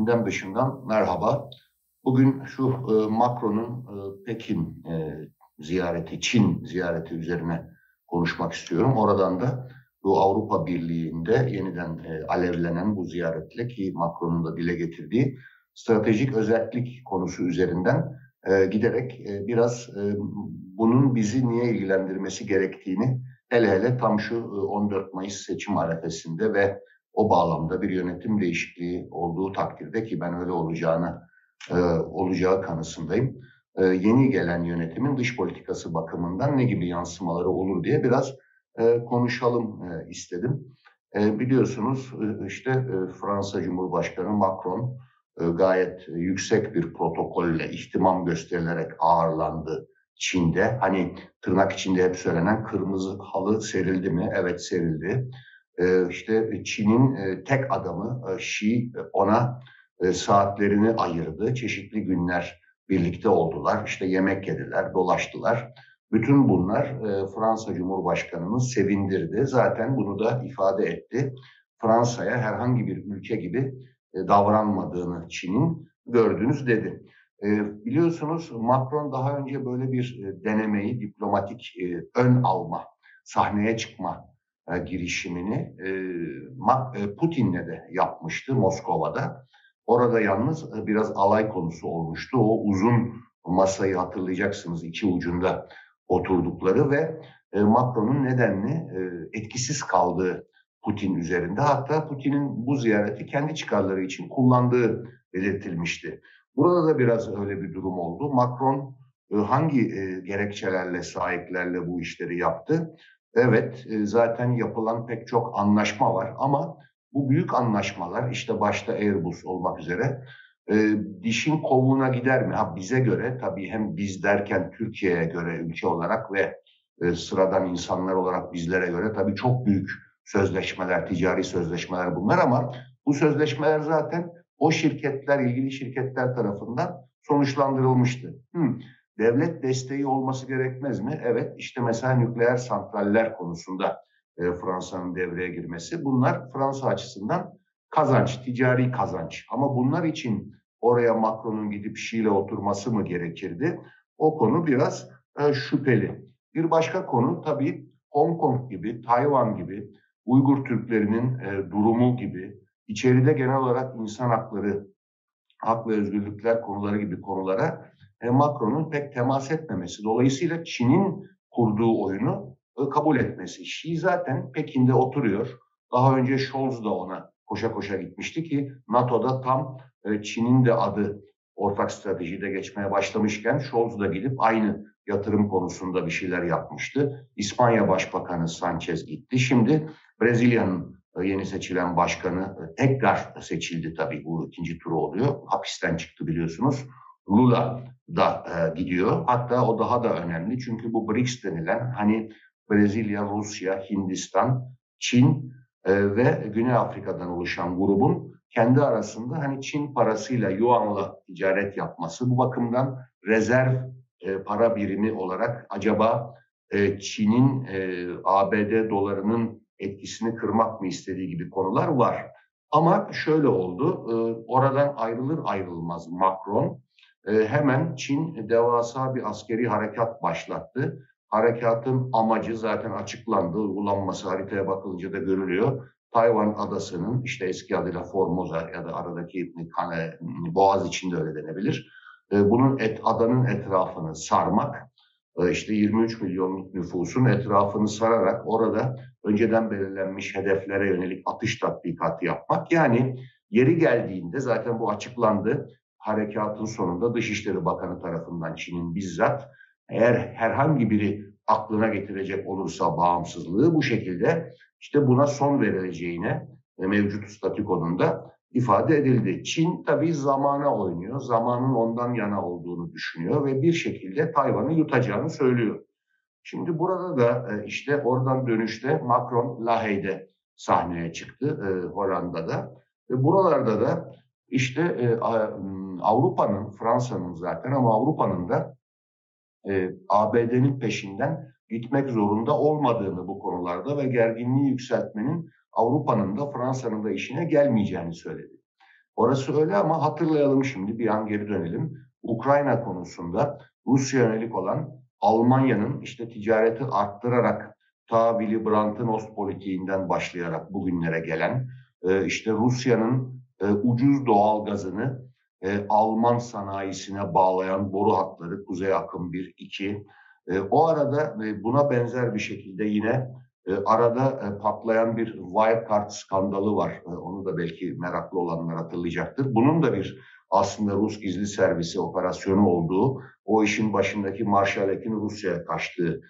gündem dışından merhaba. Bugün şu e, Macron'un e, Pekin e, ziyareti, Çin ziyareti üzerine konuşmak istiyorum. Oradan da bu Avrupa Birliği'nde yeniden e, alevlenen bu ziyaretle ki Macron'un da dile getirdiği stratejik özellik konusu üzerinden e, giderek e, biraz e, bunun bizi niye ilgilendirmesi gerektiğini hele hele tam şu 14 e, Mayıs seçim arefesinde ve o bağlamda bir yönetim değişikliği olduğu takdirde ki ben öyle olacağını e, olacağı kanısındayım. E, yeni gelen yönetimin dış politikası bakımından ne gibi yansımaları olur diye biraz e, konuşalım e, istedim. E, biliyorsunuz e, işte e, Fransa Cumhurbaşkanı Macron e, gayet yüksek bir protokolle ihtimam gösterilerek ağırlandı Çin'de. Hani tırnak içinde hep söylenen kırmızı halı serildi mi? Evet serildi. E, işte Çin'in e, tek adamı e, Xi ona e, saatlerini ayırdı. Çeşitli günler birlikte oldular. İşte yemek yediler, dolaştılar. Bütün bunlar e, Fransa Cumhurbaşkanı'nı sevindirdi. Zaten bunu da ifade etti. Fransa'ya herhangi bir ülke gibi e, davranmadığını Çin'in gördünüz dedi. E, biliyorsunuz Macron daha önce böyle bir e, denemeyi, diplomatik e, ön alma, sahneye çıkma e, girişimini e, e Putin'le de yapmıştı Moskova'da. Orada yalnız e, biraz alay konusu olmuştu. O uzun masayı hatırlayacaksınız iki ucunda oturdukları ve e, Macron'un nedenli e, etkisiz kaldığı Putin üzerinde. Hatta Putin'in bu ziyareti kendi çıkarları için kullandığı belirtilmişti. Burada da biraz öyle bir durum oldu. Macron hangi gerekçelerle, sahiplerle bu işleri yaptı? Evet, zaten yapılan pek çok anlaşma var ama bu büyük anlaşmalar işte başta Airbus olmak üzere e, dişin kovuğuna gider mi? Ha bize göre tabii hem biz derken Türkiye'ye göre ülke olarak ve e, sıradan insanlar olarak bizlere göre tabii çok büyük sözleşmeler, ticari sözleşmeler bunlar ama bu sözleşmeler zaten o şirketler, ilgili şirketler tarafından sonuçlandırılmıştı. Hmm. Devlet desteği olması gerekmez mi? Evet, işte mesela nükleer santraller konusunda e, Fransa'nın devreye girmesi. Bunlar Fransa açısından kazanç, ticari kazanç. Ama bunlar için oraya Macron'un gidip Şiile oturması mı gerekirdi? O konu biraz e, şüpheli. Bir başka konu tabii Hong Kong gibi, Tayvan gibi, Uygur Türklerinin e, durumu gibi, içeride genel olarak insan hakları, hak ve özgürlükler konuları gibi konulara Macron'un pek temas etmemesi. Dolayısıyla Çin'in kurduğu oyunu kabul etmesi. Şii zaten Pekin'de oturuyor. Daha önce Scholz da ona koşa koşa gitmişti ki NATO'da tam e, Çin'in de adı ortak stratejide geçmeye başlamışken Scholz da gidip aynı yatırım konusunda bir şeyler yapmıştı. İspanya Başbakanı Sanchez gitti. Şimdi Brezilya'nın e, yeni seçilen başkanı e, tekrar seçildi tabii bu ikinci turu oluyor. Hapisten çıktı biliyorsunuz. Lula da e, gidiyor. Hatta o daha da önemli çünkü bu BRICS denilen hani Brezilya, Rusya, Hindistan, Çin e, ve Güney Afrika'dan oluşan grubun kendi arasında hani Çin parasıyla yuanla ticaret yapması bu bakımdan rezerv e, para birimi olarak acaba e, Çin'in e, ABD dolarının etkisini kırmak mı istediği gibi konular var. Ama şöyle oldu, e, oradan ayrılır ayrılmaz Macron hemen Çin devasa bir askeri harekat başlattı Harekatın amacı zaten açıklandı. Uygulanması haritaya bakılınca da görülüyor. Tayvan adasının işte eski adıyla Formosa ya da aradaki hani, Boğaz içinde öyle denebilir. Ee, bunun et, adanın etrafını sarmak, e, işte 23 milyonluk nüfusun etrafını sararak orada önceden belirlenmiş hedeflere yönelik atış tatbikatı yapmak. Yani yeri geldiğinde zaten bu açıklandı. Harekatın sonunda Dışişleri Bakanı tarafından Çin'in bizzat eğer herhangi biri aklına getirecek olursa bağımsızlığı bu şekilde işte buna son verileceğine mevcut statükonun da ifade edildi. Çin tabii zamana oynuyor. Zamanın ondan yana olduğunu düşünüyor ve bir şekilde Tayvan'ı yutacağını söylüyor. Şimdi burada da e, işte oradan dönüşte Macron Lahey'de sahneye çıktı e, Hollanda'da. Ve buralarda da işte e, Avrupa'nın, Fransa'nın zaten ama Avrupa'nın da e, ABD'nin peşinden gitmek zorunda olmadığını bu konularda ve gerginliği yükseltmenin Avrupa'nın da Fransa'nın da işine gelmeyeceğini söyledi. Orası öyle ama hatırlayalım şimdi bir an geri dönelim. Ukrayna konusunda Rusya yönelik olan Almanya'nın işte ticareti arttırarak ta Willy Brandt'ın Ostpolitiğinden başlayarak bugünlere gelen e, işte Rusya'nın e, ucuz doğal gazını e, Alman sanayisine bağlayan boru hatları Kuzey Akım 1, 2. O arada buna benzer bir şekilde yine arada patlayan bir Wirecard skandalı var. Onu da belki meraklı olanlar hatırlayacaktır. Bunun da bir aslında Rus gizli servisi operasyonu olduğu, o işin başındaki Marshal Ek'in Rusya'ya kaçtığı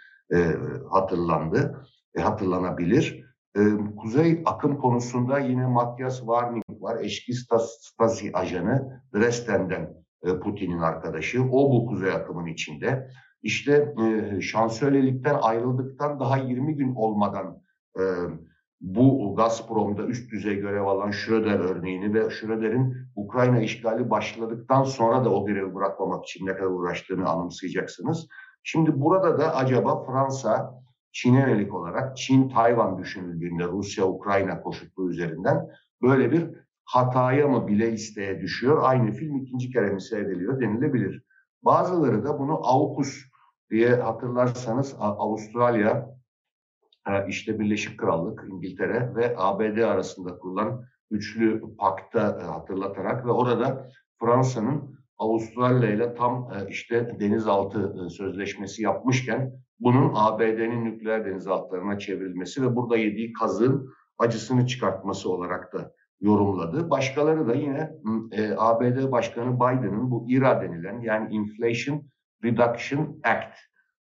hatırlandı, hatırlanabilir. Kuzey akım konusunda yine Matyas Warnik var. Eski Stasi ajanı Dresden'den Putin'in arkadaşı. O bu kuzey akımın içinde. İşte e, şansölyelikten ayrıldıktan daha 20 gün olmadan e, bu Gazprom'da üst düzey görev alan Schröder örneğini ve Schröder'in Ukrayna işgali başladıktan sonra da o görevi bırakmamak için ne kadar uğraştığını anımsayacaksınız. Şimdi burada da acaba Fransa Çin'e yönelik olarak Çin-Tayvan düşünüldüğünde Rusya-Ukrayna koşutluğu üzerinden böyle bir hataya mı bile isteye düşüyor? Aynı film ikinci kere mi seyrediliyor denilebilir. Bazıları da bunu AUKUS diye hatırlarsanız Avustralya, e, işte Birleşik Krallık, İngiltere ve ABD arasında kurulan üçlü pakta e, hatırlatarak ve orada Fransa'nın Avustralya ile tam e, işte denizaltı sözleşmesi yapmışken bunun ABD'nin nükleer denizaltılarına çevrilmesi ve burada yediği kazığın acısını çıkartması olarak da yorumladı. Başkaları da yine e, ABD Başkanı Biden'ın bu IRA denilen yani Inflation Reduction Act,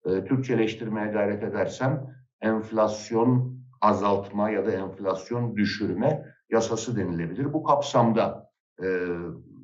e, Türkçeleştirmeye gayret edersem enflasyon azaltma ya da enflasyon düşürme yasası denilebilir. Bu kapsamda e,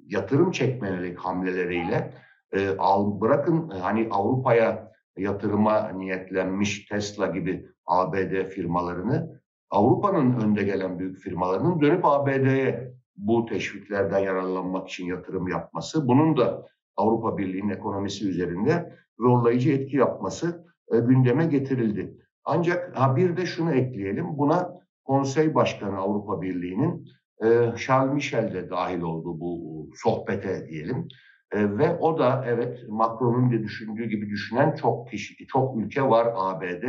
yatırım çekmelik hamleleriyle e, al, bırakın hani Avrupa'ya yatırıma niyetlenmiş Tesla gibi ABD firmalarını Avrupa'nın önde gelen büyük firmalarının dönüp ABD'ye bu teşviklerden yararlanmak için yatırım yapması, bunun da Avrupa Birliği'nin ekonomisi üzerinde zorlayıcı etki yapması e, gündeme getirildi. Ancak ha bir de şunu ekleyelim, buna Konsey Başkanı Avrupa Birliği'nin e, Charles Michel de dahil oldu bu sohbete diyelim. E, ve o da evet Macron'un de düşündüğü gibi düşünen çok kişi, çok ülke var ABD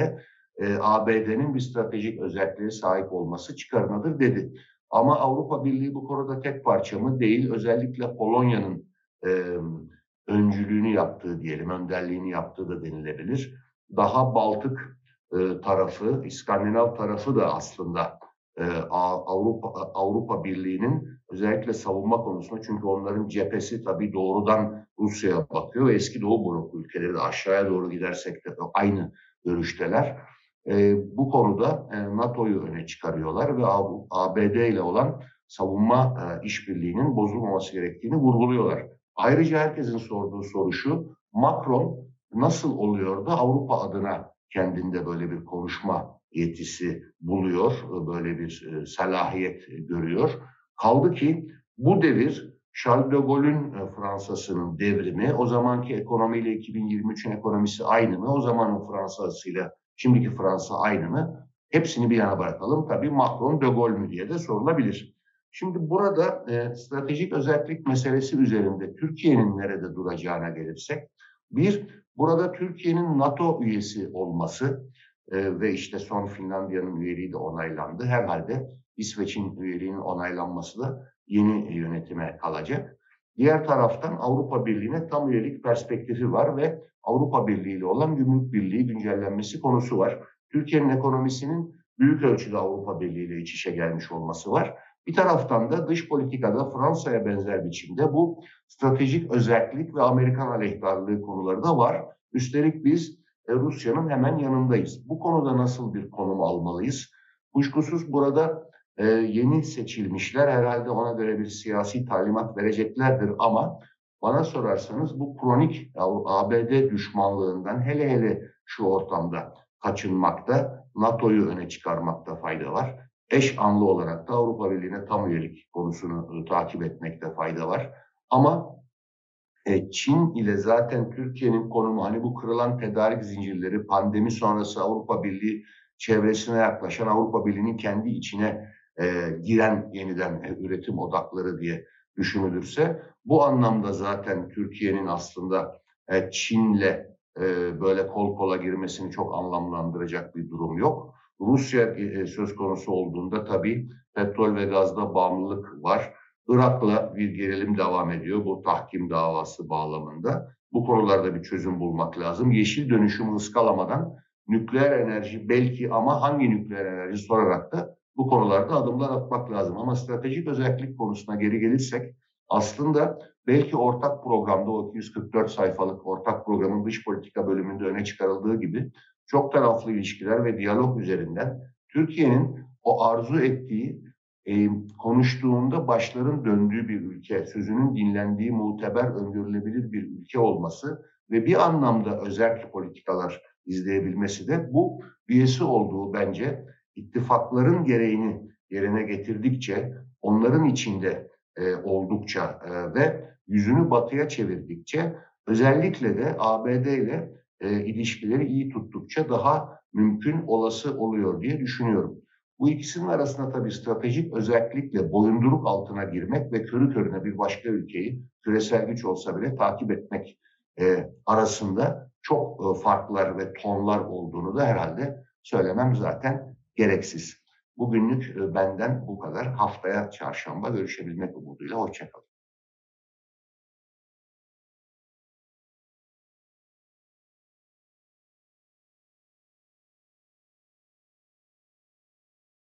e, ABD'nin bir stratejik özelliğe sahip olması çıkarınadır dedi. Ama Avrupa Birliği bu konuda tek parça mı? Değil. Özellikle Polonya'nın e, öncülüğünü yaptığı diyelim, önderliğini yaptığı da denilebilir. Daha Baltık e, tarafı, İskandinav tarafı da aslında Avrupa Avrupa Birliği'nin özellikle savunma konusunda çünkü onların cephesi tabii doğrudan Rusya'ya bakıyor eski Doğu bloku ülkeleri de aşağıya doğru gidersek de aynı görüşteler e, bu konuda e, NATO'yu öne çıkarıyorlar ve ABD ile olan savunma e, işbirliğinin bozulmaması gerektiğini vurguluyorlar. Ayrıca herkesin sorduğu soru şu, Macron nasıl oluyor da Avrupa adına kendinde böyle bir konuşma yetisi buluyor, böyle bir e, salahiyet görüyor. Kaldı ki bu devir Charles de Gaulle'ün e, Fransa'sının devrimi, o zamanki ekonomiyle 2023'ün ekonomisi aynı mı? O zamanın Fransa'sıyla Şimdiki Fransa aynı mı? Hepsini bir yana bırakalım. Tabii Macron, De Gaulle mü diye de sorulabilir. Şimdi burada e, stratejik özellik meselesi üzerinde Türkiye'nin nerede duracağına gelirsek, bir, burada Türkiye'nin NATO üyesi olması e, ve işte son Finlandiya'nın üyeliği de onaylandı. Herhalde İsveç'in üyeliğinin onaylanması da yeni yönetime kalacak. Diğer taraftan Avrupa Birliği'ne tam üyelik perspektifi var ve Avrupa Birliği ile olan gümrük birliği güncellenmesi konusu var. Türkiye'nin ekonomisinin büyük ölçüde Avrupa Birliği ile iç içe gelmiş olması var. Bir taraftan da dış politikada Fransa'ya benzer biçimde bu stratejik özellik ve Amerikan aleyhtarlığı konuları da var. Üstelik biz Rusya'nın hemen yanındayız. Bu konuda nasıl bir konum almalıyız? Kuşkusuz burada e, yeni seçilmişler herhalde ona göre bir siyasi talimat vereceklerdir ama bana sorarsanız bu kronik ABD düşmanlığından hele hele şu ortamda kaçınmakta, NATO'yu öne çıkarmakta fayda var. Eş anlı olarak da Avrupa Birliği'ne tam üyelik konusunu e, takip etmekte fayda var. Ama e, Çin ile zaten Türkiye'nin konumu hani bu kırılan tedarik zincirleri, pandemi sonrası Avrupa Birliği çevresine yaklaşan Avrupa Birliği'nin kendi içine e, giren yeniden e, üretim odakları diye düşünülürse bu anlamda zaten Türkiye'nin aslında e, Çin'le e, böyle kol kola girmesini çok anlamlandıracak bir durum yok. Rusya e, söz konusu olduğunda tabii petrol ve gazda bağımlılık var. Irak'la bir gerilim devam ediyor bu tahkim davası bağlamında. Bu konularda bir çözüm bulmak lazım. Yeşil dönüşümü ıskalamadan nükleer enerji belki ama hangi nükleer enerji sorarak da bu konularda adımlar atmak lazım. Ama stratejik özellik konusuna geri gelirsek aslında belki ortak programda o 244 sayfalık ortak programın dış politika bölümünde öne çıkarıldığı gibi çok taraflı ilişkiler ve diyalog üzerinden Türkiye'nin o arzu ettiği e, konuştuğunda başların döndüğü bir ülke, sözünün dinlendiği muteber, öngörülebilir bir ülke olması ve bir anlamda özel politikalar izleyebilmesi de bu üyesi olduğu bence ittifakların gereğini yerine getirdikçe, onların içinde e, oldukça e, ve yüzünü batıya çevirdikçe özellikle de ABD ile e, ilişkileri iyi tuttukça daha mümkün olası oluyor diye düşünüyorum. Bu ikisinin arasında tabii stratejik özellikle boyunduruk altına girmek ve körü körüne bir başka ülkeyi küresel güç olsa bile takip etmek e, arasında çok e, farklar ve tonlar olduğunu da herhalde söylemem zaten gereksiz. Bugünlük e, benden bu kadar. Haftaya çarşamba görüşebilmek umuduyla. Hoşçakalın.